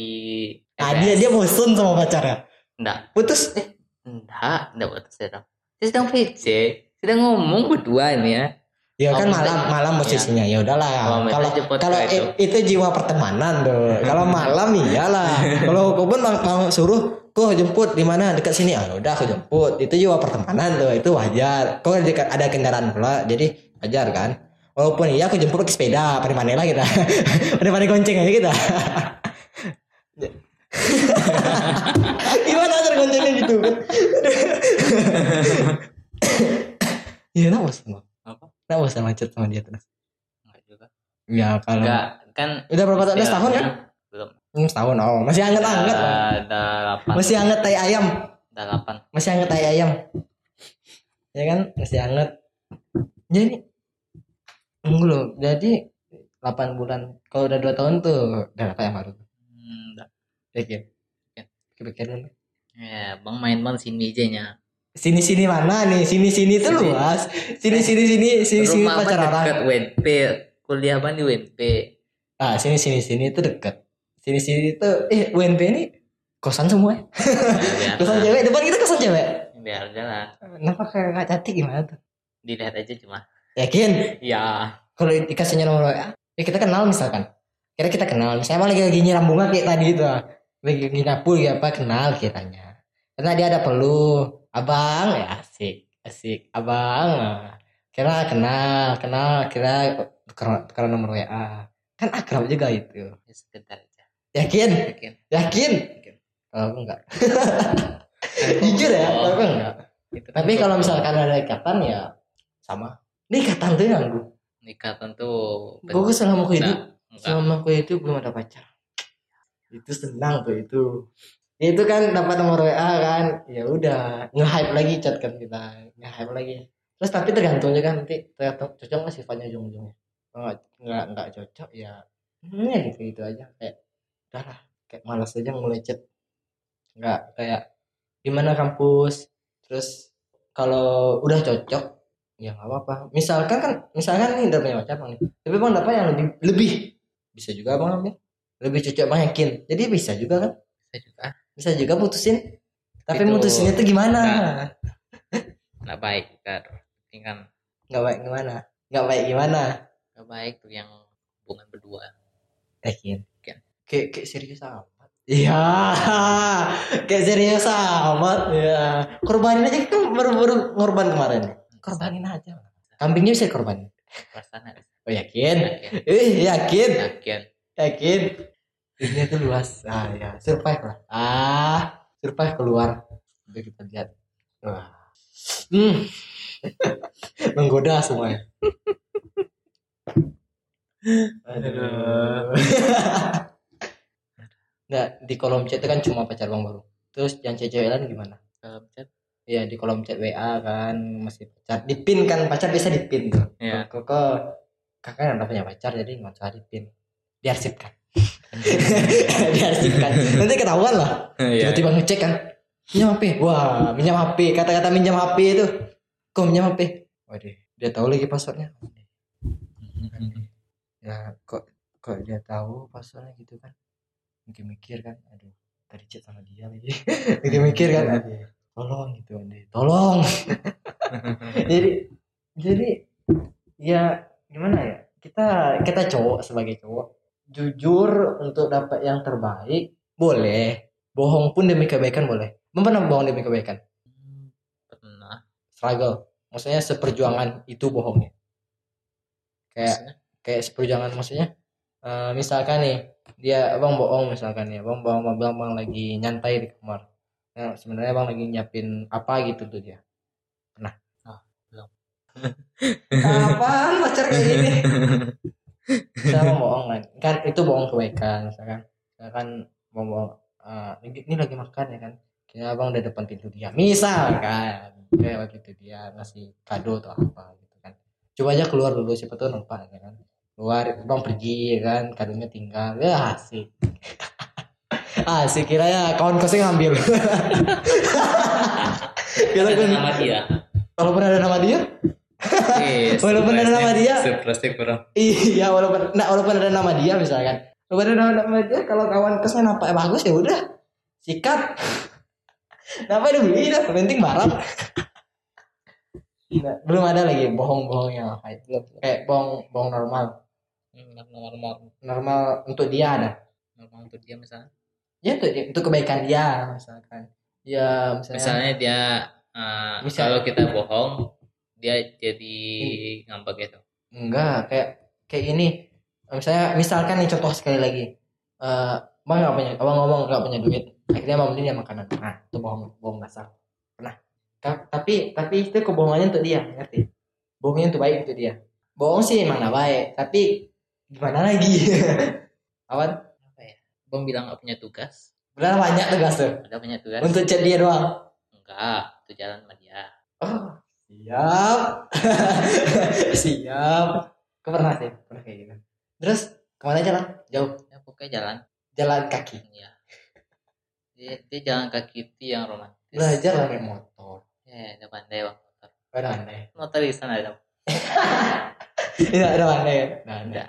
nah dia dia bosen sama pacarnya? Enggak. Putus? Enggak enggak buat saya dong. Dia sedang PC sedang ngomong berdua ini ya ya kan Oh, malam malam posisinya. Ya Oh, udahlah. Kalau kalau ke i- itu jiwa pertemanan tuh. Kalau malam iyalah. Kalau kau pun mau- mau suruh kok jemput di mana? Dekat sini. Ah udah aku jemput. Itu jiwa pertemanan tuh. Itu wajar. Kau dekat ada kendaraan pula jadi wajar kan? Walaupun iya aku jemput pakai sepeda pada mana lah kita. Pada mana gonceng aja kita. Gimana cara goncengnya gitu? Kan Iya, nah bosan Bang. apa Nah bosan macet sama dia terus. enggak juga Ya kalau enggak kan udah berapa tahun? Udah setahun kan? belum Hmm, setahun. Oh, masih anget-anget. Ada delapan Masih anget tai ayam. ada delapan Masih anget tai ayam. Ya kan? Masih anget. Jadi Enggak loh. Jadi 8 bulan. Kalau udah 2 tahun tuh udah apa yang baru? hmm, enggak. Pikir. Pikir dulu. ya bang main bang sini aja nya Sini sini mana nih? Sini sini tuh Sini. luas. Sini sini sini sini sini rumah pacar orang. dekat WNP kuliah bang di WNP Ah, sini sini sini itu deket. Sini sini itu eh UNP ini kosan semua. ya? Ya, kosan cewek depan kita kosan cewek. biar aja lah Kenapa kayak nggak cantik gimana tuh? dilihat aja cuma Yakin? ya Kalau dikasihnya nomor WA, ya kita kenal misalkan. Kira kita kenal, misalnya emang lagi lagi nyiram bunga kayak tadi itu. Lagi nyapu ya apa kenal kiranya. Karena dia ada perlu, abang ya asik, asik, abang. Kira kenal, kenal, kira tukar nomor WA. Kan akrab juga itu. ya sekedar aja Yakin? Yakin. Yakin? Kalau aku enggak. Jujur ya, kalau aku enggak. Itu Tapi kalau misalkan ada ikatan ya sama. Ini ikatan tuh yang gue. ikatan tuh Gue selama aku hidup, enggak selama aku hidup belum ada pacar. Itu senang tuh itu. Ya, itu kan dapat nomor WA kan, ya udah nge-hype lagi chat kan kita, nge-hype lagi. Terus tapi tergantung juga nanti tergantung cocok nggak sifatnya ujung-ujungnya. nggak nggak nggak cocok ya hmm, ya gitu gitu aja. Kayak udah lah kayak malas aja mulai chat. Nggak kayak gimana kampus? Terus kalau udah cocok ya nggak apa-apa. Misalkan kan misalkan nih udah punya pacar bang tapi bang dapat yang lebih lebih. Bisa juga bang ambil lebih cocok bang yakin jadi bisa juga kan? Bisa juga. Bisa juga putusin tapi Itu- mutusinnya tuh gimana? Nah. Nggak baik kan. Ini kan nggak baik gimana? Nggak baik gimana? Nggak baik tuh yang hubungan berdua. yakin Yakin. kayak kayak serius amat. Iya. Kayak serius amat ya korbanin aja kita baru-baru ngorban kemarin. Korbanin aja. Kambingnya bisa korbanin Perasaan oh yakin? Yakin. eh yakin? Yakin. yakin dunia tuh luas. Ah ya survive lah. Ah survive keluar. Udah kita lihat. Wah. Hmm. menggoda semuanya aduh. Nah di kolom chat itu kan cuma pacar bang baru. Terus yang cewek lain gimana? Dalam chat. Iya di kolom chat WA kan masih pacar. Di pin kan pacar biasa di pin tuh. Iya. kok kok kakak udah punya pacar jadi nggak usah di pin. Diarsipkan diarsipkan nanti ketahuan lah. Iya. tiba-tiba ngecek kan minjam HP wah minjam HP kata-kata minjam HP itu. Kok minjam HP waduh dia tahu lagi passwordnya. Ya kok kok dia tahu passwordnya gitu kan? Mungkin mikir kan aduh tadi chat sama dia lagi. Mungkin mikir kan aduh tolong gitu aduh tolong. Jadi jadi ya gimana ya? Kita kita cowok sebagai cowok jujur untuk dapat yang terbaik boleh. Bohong pun demi kebaikan boleh. Pernah bohong demi kebaikan. Pernah. struggle. Maksudnya seperjuangan itu bohongnya. Kayak Maksudnya? kayak seperjuangan maksudnya eh, misalkan nih dia abang bohong misalkan ya. Abang bang bang, bang, bang lagi nyantai di kamar. Nah, sebenarnya abang lagi nyiapin apa gitu tuh dia. Pernah Ah, belum. apaan pacar kayak gini saya abang bohong kan kan itu bohong kebaikan misalkan. Misalkan abang bohong lagi- ini lagi makan ya kan. Kayaknya abang udah depan pintu dia misal kan. Kayak waktu itu dia ngasih kado atau apa gitu kan. Coba aja keluar dulu siapa tahu nampak ya kan. Keluar bang pergi ya kan kadonya tinggal. Ya asik. Asik kiranya kawan kosnya ngambil. Kita Ada kan nama dia. walaupun ada nama dia Yes, Walaupun ada nama dia. Surprise bro. iya walaupun nah walaupun ada nama dia misalkan. Walaupun ada nama dia kalau kawan kosnya nampak bagus ya udah. Sikat. Kenapa dibeli dah? Penting barang Nah, belum ada lagi bohong-bohong yang hype belum. Kayak bohong bohong normal. Hmm, normal normal. Untuk dia ada. Normal untuk dia misalnya. ya untuk untuk kebaikan dia misalkan. Ya misalnya, Misalnya dia eh, Misal- kalau kita bohong dia jadi ngambek gitu. enggak kayak kayak ini misalnya misalkan nih contoh sekali lagi. Eh bang nggak punya abang ngomong nggak punya duit. Akhirnya bang beli dia makanan. Nah itu bohong bohong dasar. Pernah tapi tapi itu kebohongannya untuk dia ngerti? Bohongnya untuk baik untuk dia. Bohong sih emang baik tapi gimana lagi? Awan Apa ya? Bang bilang nggak punya tugas. berapa banyak tugas tuh? Ada punya tugas? untuk chat dia doang? Enggak, itu jalan sama dia. oh siap. Siap. Kau pernah sih? Pernah kayak gitu. Terus ke mana jalan jauh. Ya pokoknya jalan. jalan kaki. Ya. Dia, dia jalan kaki itu yang romantis. belajar naik motor. Ya, ada pandai bang motor. ada pandai. Motor di sana ada. tidak ada pandai. Ya nggak ada.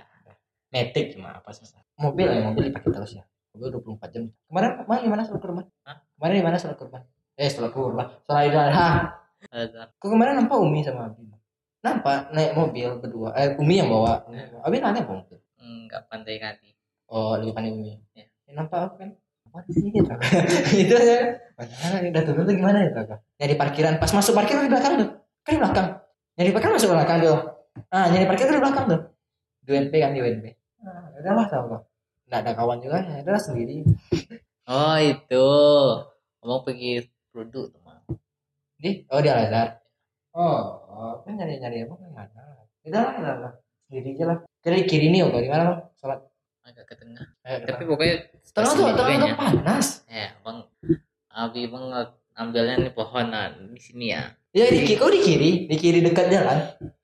Metik cuma apa susah mobil. Ya mobil dipakai terus ya. Mobil 24 jam. Kemarin kemarin gimana sholat kurban? Kemarin gimana sholat kurban? Eh sholat kurban. Sholat idul adha Kok kemarin nampak umi sama abi. Nampak naik mobil berdua. Eh umi yang bawa. Abi nanya apa mobil Enggak pandai kali. oh lebih pandai umi. Ya. ya, nampak aku kan. Apa sih gitu itu aja. Mana udah turun tuh gimana ya kakak nyari parkiran. Pas masuk parkiran di belakang tuh. Kan di belakang. Nyari parkiran masuk belakang tuh. Ah nyari parkiran di belakang tuh. Di UNP kan di UNP ah, udah lah sama kok. Nggak ada kawan juga ya udah sendiri. Oh itu. Abang pergi produk. Di oh di Al Azhar oh, oh kan nyari nyari apa kan nggak ada. Udah lah udah lah sendiri aja lah. Kira di kiri nih atau di mana bang? Sholat. Agak ke tengah. Tapi pokoknya terang tuh terang tuh panas. Ya, bang. Abi bang ambilnya nih pohonan di sini ya. ya di kiri kok di kiri? Di kiri dekat jalan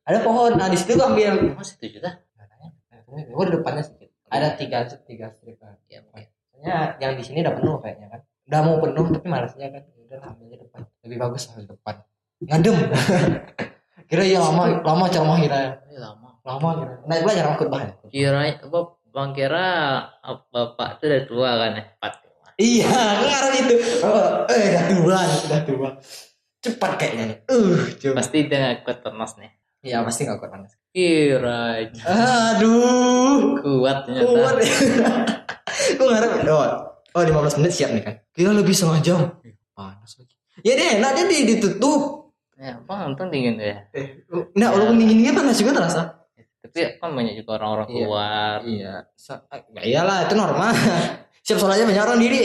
ada pohon. Nah di situ gua ambil. Oh situ juga. oh di depannya sedikit. Ada tiga tiga strip kan ya Soalnya yang di sini udah penuh kayaknya kan? Udah mau penuh tapi malasnya kan? Ya udah ambilnya depan lebih bagus lah depan. Ngadem kira ya lama lama ceramah kira Ini lama. Lama kira. Naik belajar sama khutbah ya? kira apa bang kira apa bapak itu udah tua kan ya empat iya ngarang itu. Oh, eh udah tua udah tua. Cepat kayaknya nih. Uh coba. Pasti dia nggak kuat panas nih. Iya pasti nggak kuat panas kira aduh. kuat ternyata. Kuat. Gue ngarep oh, oh 15 menit siap nih kan? Kira lebih setengah jam panas lagi ya deh enak jadi ditutup. Ya bang untung dingin tuh ya. Eh nah walaupun dingin dingin panas juga terasa. Tapi kan banyak juga orang-orang Iya. keluar. iya. Sa- ya iyalah itu normal. Siap sholatnya banyak orang diri.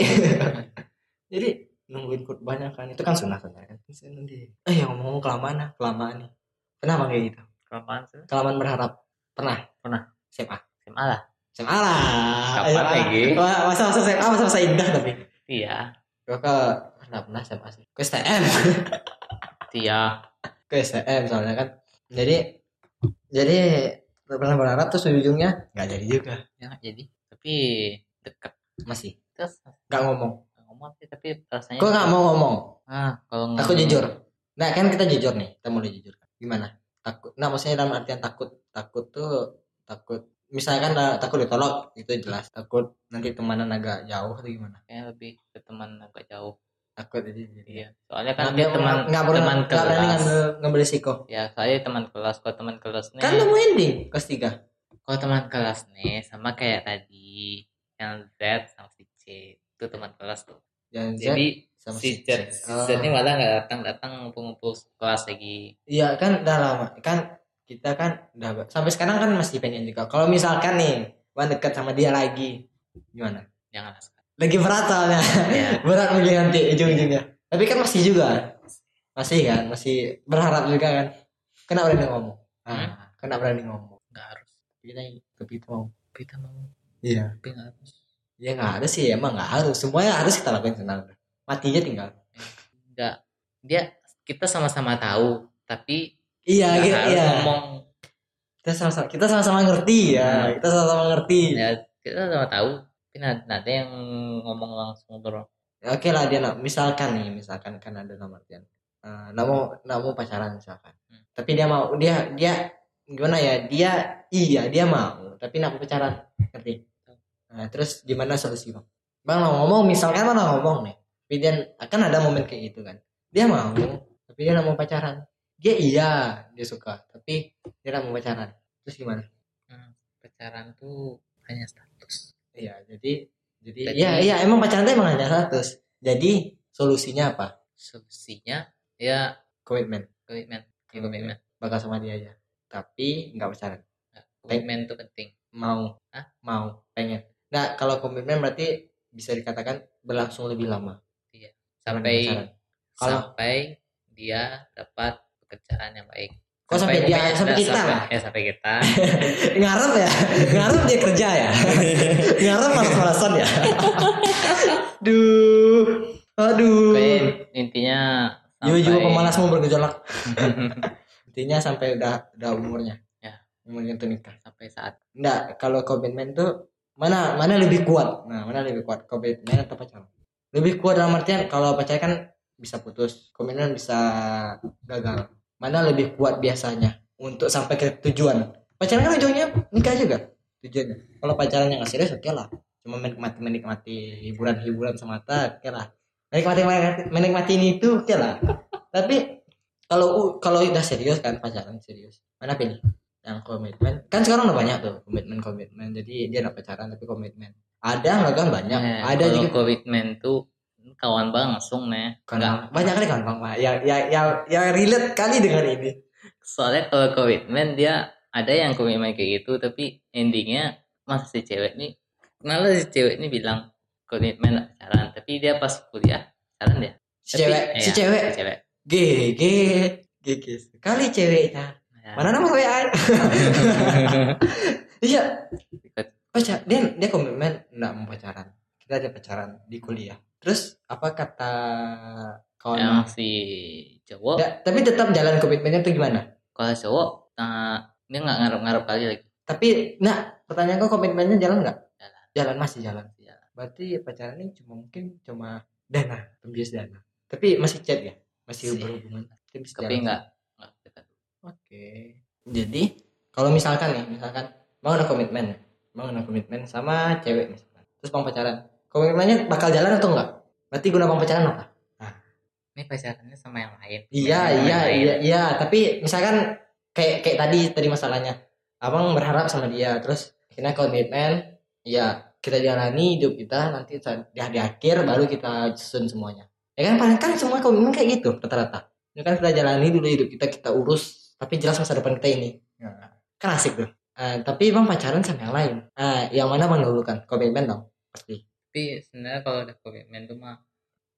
Jadi nungguin banyak kan itu kan sunnah sebenarnya kan? Bisa nanti eh yang ngomong kelamaan ah kelamaan nih. Kenapa kayak gitu? Kapan sih. Kelamaan berharap pernah? Pernah. SMA SMA lah. SMA lah. Kapan lagi? Wah, masa-masa SMA masa-masa indah tapi. Iya. Gue ke pernah SMA sih ke STM iya. Ke STM soalnya kan. Jadi jadi pernah berharap terus ujungnya nggak jadi juga. Ya nggak jadi. Tapi dekat masih. Terus? Nggak ngomong. Nggak ngomong sih tapi rasanya gue nggak mau ngomong? Ah kalau aku jujur. Nah kan kita jujur nih. Kita mulai jujur. Gimana? Takut nah maksudnya dalam artian takut takut tuh takut misalkan lah, takut ditolak itu jelas. Takut nanti temanan agak jauh atau gimana? Kayak lebih ke teman agak jauh takut. Jadi jadi iya soalnya kan Nggak- dia teman nggak pernah teman nggak berani kelas. ngambil, ngambil risiko. Ya saya teman kelas kalau teman kelas nih kan udah mau ending kelas tiga? Kalau teman kelas nih sama kayak tadi yang Z sama si C itu teman kelas tuh. Dan jadi sama si si Z C. si Oh. Z ini malah nggak datang datang ngumpul-ngumpul kelas lagi. Iya kan udah lama. Kan kita kan udah sampai sekarang kan masih pengen juga. Kalau misalkan nih Wan dekat sama dia lagi gimana? jangan Lagi berat soalnya. ya berat mungkin nanti ujung-ujungnya. Tapi kan masih juga. Masih kan, masih berharap juga kan. Kena berani ngomong. Ah, kena berani ngomong. nggak harus Kita tapi mau. kita mau Iya. tapi nggak harus Ya nggak ada sih, emang nggak harus. Semuanya harus kita lakuin sebenarnya. Matinya tinggal. nggak dia kita sama-sama tahu tapi Iya, harus iya. ngomong Kita sama-sama kita sama-sama ngerti ya. Hmm. Kita sama-sama ngerti. ya kita sama tahu nanti ada yang ngomong langsung bro Ya, Oke lah dia misalkan nih misalkan kan ada nomor artian uh, mau nak mau pacaran misalkan. Hmm. tapi dia mau dia dia gimana ya dia iya dia mau tapi nak pacaran. Ngerti? Nah, terus gimana solusi bang? Bang mau ngomong misalkan mana ngomong nih? Tapi dia akan ada momen kayak gitu kan. Dia mau tapi dia mau pacaran. Dia iya dia suka tapi dia mau pacaran. Terus gimana? Hmm, pacaran tuh hanya status iya jadi jadi iya iya emang pacaran tuh emang hanya status jadi solusinya apa? Solusinya ya komitmen. komitmen Komitmen. komitmen. Bakal sama dia aja. Tapi nggak pacaran komitmen itu penting. Mau. Hah? mau pengen. Nah kalau komitmen berarti bisa dikatakan berlangsung lebih lama. Sampai pacaran. Kalau- sampai dia dapat pekerjaan yang baik Kok sampai dia- sampai kita? ya sampai kita ngarep ya ngarep dia kerja ya ngarep malas-malasan ya duh aduh Pokoknya intinya sampai- pemalas mau bergejolak intinya sampai udah udah umurnya Ya. umurnya tuh nikah sampai saat Enggak, kalau komitmen tuh mana mana lebih kuat. Nah, mana lebih kuat? Komitmen atau pacaran? Lebih kuat dalam artian kalau pacaran kan bisa putus, komitmen bisa gagal. Mana lebih kuat biasanya untuk sampai ke tujuan? Pacaran kan ujungnya nikah juga tujuannya. Kalau pacaran yang nggak serius oke lah. Cuma menikmati menikmati hiburan-hiburan semata oke lah. Menikmati menikmati, menikmati ini itu oke lah. Tapi kalau kalau udah serius kan pacaran serius, mana pilih? yang komitmen kan sekarang udah banyak tuh komitmen komitmen jadi dia nggak pacaran tapi komitmen ada nggak kan banyak Eh, ada kalau juga komitmen tuh kawan bang langsung nih Nggak. banyak kali kan bang Pak. yang yang yang yang relate kali dengan ini. Soalnya kalau komitmen dia ada yang komitmen kayak gitu tapi endingnya masa si cewek nih malah si cewek ini bilang komitmen pacaran tapi dia pas kuliah pacaran dia. Si Tapi- cewek iya, si cewek si cewek. GG GG sekali ceweknya. Ya. mana nomor WA iya. Pacar dia dia komitmen nggak mau pacaran. Kita ada pacaran di kuliah terus apa kata kawan yang si cowok? Nggak, tapi tetap jalan komitmennya tuh gimana? Kalau cowok nah, dia nggak ngarep-ngarep kali lagi. Tapi nah pertanyaan kau komitmennya jalan nggak? Jalan. jalan masih jalan. Jalan. berarti pacaran ini cuma mungkin cuma dana tembias dana. Tapi masih chat ya? Masih Masih. berhubungan? Tapi, tapi enggak dekat. Oke. Jadi kalau misalkan nih misalkan mau ada komitmen mau ada komitmen sama cewek misalkan. Terus bang pacaran komitmennya bakal jalan atau enggak berarti guna bang pacaran apa? Ini pacarannya sama yang lain. Iya yang iya lain. iya iya. Tapi misalkan kayak kayak tadi tadi masalahnya. Abang berharap sama dia terus akhirnya komitmen ya kita jalani hidup kita nanti di, di akhir baru kita susun semuanya. Ya kan paling kan semua komitmen kayak gitu rata-rata. Ya kan kita jalani dulu hidup kita kita urus tapi jelas masa depan kita ini. Nah, kan asik tuh. Eh, tapi bang pacaran sama yang lain. Ah, yang mana bang dahulukan komitmen dong pasti tapi sebenarnya kalau udah komitmen tuh mah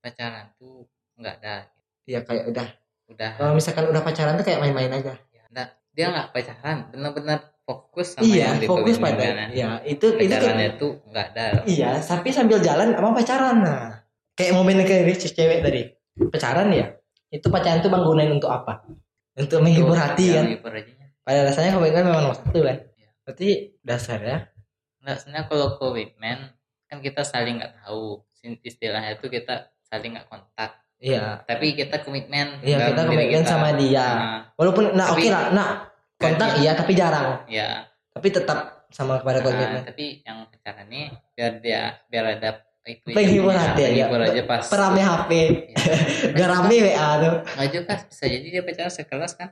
pacaran tuh enggak ada Iya kayak udah udah kalau misalkan udah pacaran tuh kayak main-main aja enggak dia nggak pacaran benar-benar fokus sama iya yang di fokus pada kan. ya itu itu pacarannya tuh enggak ada Iya, tapi sambil jalan emang pacaran nah. Kayak momen kayak cewek tadi. Pacaran ya. Itu pacaran tuh bang gunain untuk apa? Untuk menghibur hati Ya, kan. menghibur aja. Pada dasarnya komitmen memang nomor satu kan. Iya. Berarti dasarnya Nah, sebenarnya kalau komitmen kan kita saling nggak tahu istilahnya itu kita saling nggak kontak iya. tapi kita komitmen Iya, kita komitmen kita. sama dia. Nah, Walaupun nah oke Tapi- lah, nah kontak iya tapi jarang. ya Tapi tetap sama kepada nah, komitmen. tapi yang pacaran nih biar dia biar ada itu Penghibur ya, hati ya. penghibur aja pas Perame HP, ya. gak rame WA tuh. nggak juga bisa jadi dia pacaran sekelas kan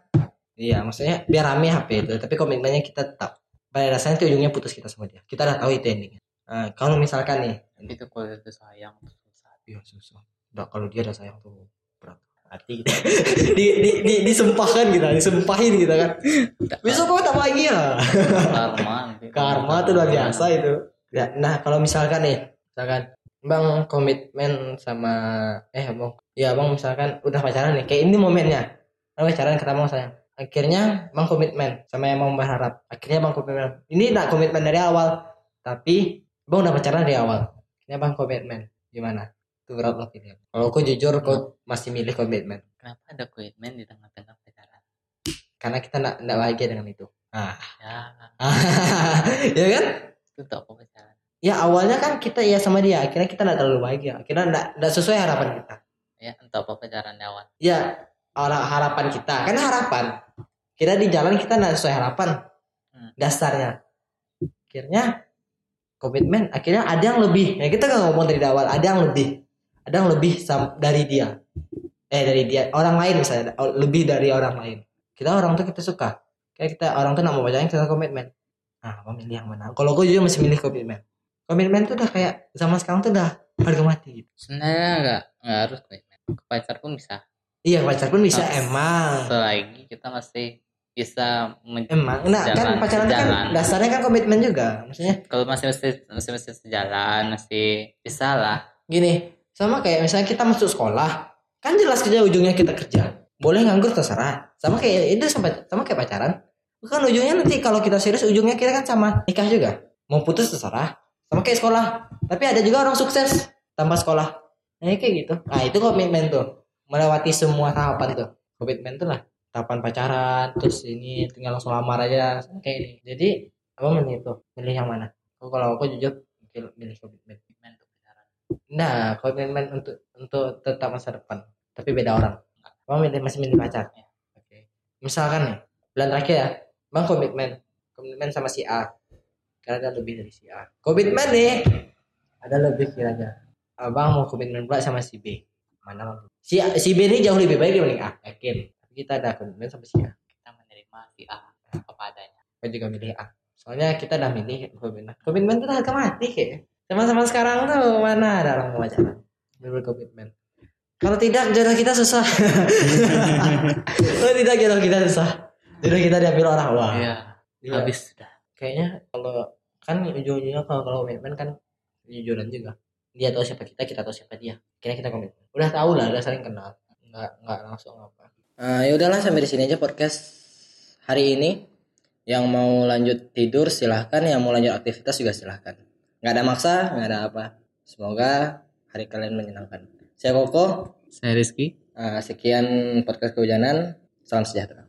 Iya, maksudnya biar rame HP itu, tapi komitmennya kita tetap. Pada dasarnya itu ujungnya putus kita sama dia. Kita udah tahu itu endingnya. Nah, kalau misalkan nih, nanti tuh kalau itu sayang susah Iya susah. Nggak, kalau dia udah sayang tuh berat hati. Gitu. di, di, di, disumpahkan gitu, disumpahin gitu kan. Besok kau tak bahagia. karma nanti. Karma tuh luar biasa itu. Ya, nah kalau misalkan nih, misalkan bang komitmen sama eh bang, ya bang misalkan udah pacaran nih, kayak ini momennya. Bang pacaran ketemu sayang. Akhirnya bang komitmen sama yang mau berharap. Akhirnya bang komitmen. Ini enggak komitmen dari awal, tapi bang udah pacaran dari awal. Akhirnya bang komitmen. Gimana? Itu berat loh ini. Kalau aku jujur, aku masih milih komitmen. kenapa ada komitmen di tengah-tengah pacaran Karena kita enggak, enggak bahagia dengan itu. Ah. ya ya kan? itu tak apa pacaran Ya awalnya kan kita iya sama dia, akhirnya kita nggak terlalu bahagia, akhirnya nggak nggak sesuai harapan kita. ya entah apa pacaran di awal Ya hara- harapan kita, kan harapan. Kira di jalan kita nggak sesuai harapan Hmm. dasarnya. Akhirnya komitmen, akhirnya ada yang lebih. Ya kita nggak ngomong dari awal, ada yang lebih, ada yang lebih dari dia. Eh dari dia, orang lain misalnya, o- lebih dari orang lain. Kita orang tuh kita suka, kayak kita orang tuh nggak mau pacaran kita komitmen. Nah, mau milih yang mana? Kalau gue juga masih milih komitmen. Komitmen tuh udah kayak zaman sekarang tuh udah harga mati gitu. sebenarnya nggak nggak harus komitmen ke pacar pun bisa Iya pacar pun bisa Mas- emang. selagi kita masih bisa Emang. Nah kan Sejalan, pacaran kan sejalan. dasarnya kan komitmen juga. Maksudnya kalau masih masih masih masih sejalan masih bisa lah gini, sama kayak misalnya kita masuk sekolah, kan jelas kerja ujungnya kita kerja. Boleh nganggur terserah. Sama kayak itu sama, sama kayak pacaran. Kan ujungnya nanti kalau kita serius ujungnya kita kan sama nikah juga. Mau putus terserah. Sama kayak sekolah. Tapi ada juga orang sukses tanpa sekolah. Nah kayak gitu. Nah itu komitmen tuh. Melewati semua tahapan tuh. Komitmen tuh lah. Tahapan pacaran, terus ini tinggal langsung lamar aja. Kayak ini. Jadi apa milih itu? Milih yang mana? Oh, Kalau aku jujur milih komitmen. untuk pacaran Nah, komitmen untuk untuk tetap masa depan, tapi beda orang. Bang milih masih milih pacar. Ya. Oke. Misalkan nih, bulan terakhir ya, Bang komitmen, komitmen sama si A. Karena ada lebih dari si A. Komitmen nih, ada lebih kiranya. Abang mau komitmen pula sama si B. Mana bang? Si si B ini jauh lebih baik dibanding A, yakin. Kita ada komitmen sama si A. kita menerima si A apa adanya Aku juga milih A. Soalnya kita udah milih komitmen. Komitmen itu harga mati kayak. Sama-sama sekarang tuh mana ada orang mau pacaran. Berkomitmen. Kalau tidak jodoh kita susah. Kalau tidak jodoh kita susah. Jodoh kita diambil orang wah. iya Iya. habis sudah Kayaknya kalau kan ujung-ujungnya kalau kalau komitmen kan jujuran juga. Dia tahu siapa kita, kita tahu siapa dia. Kira kita komitmen. Udah tahu lah, udah saling kenal. Nggak nggak langsung apa. Nah, ya udahlah sampai di sini aja podcast hari ini. Yang mau lanjut tidur silahkan, yang mau lanjut aktivitas juga silahkan. Nggak ada maksa, nggak ada apa. Semoga hari kalian menyenangkan. Saya Koko. saya Rizky Ah, sekian podcast kehujanan. Salam sejahtera.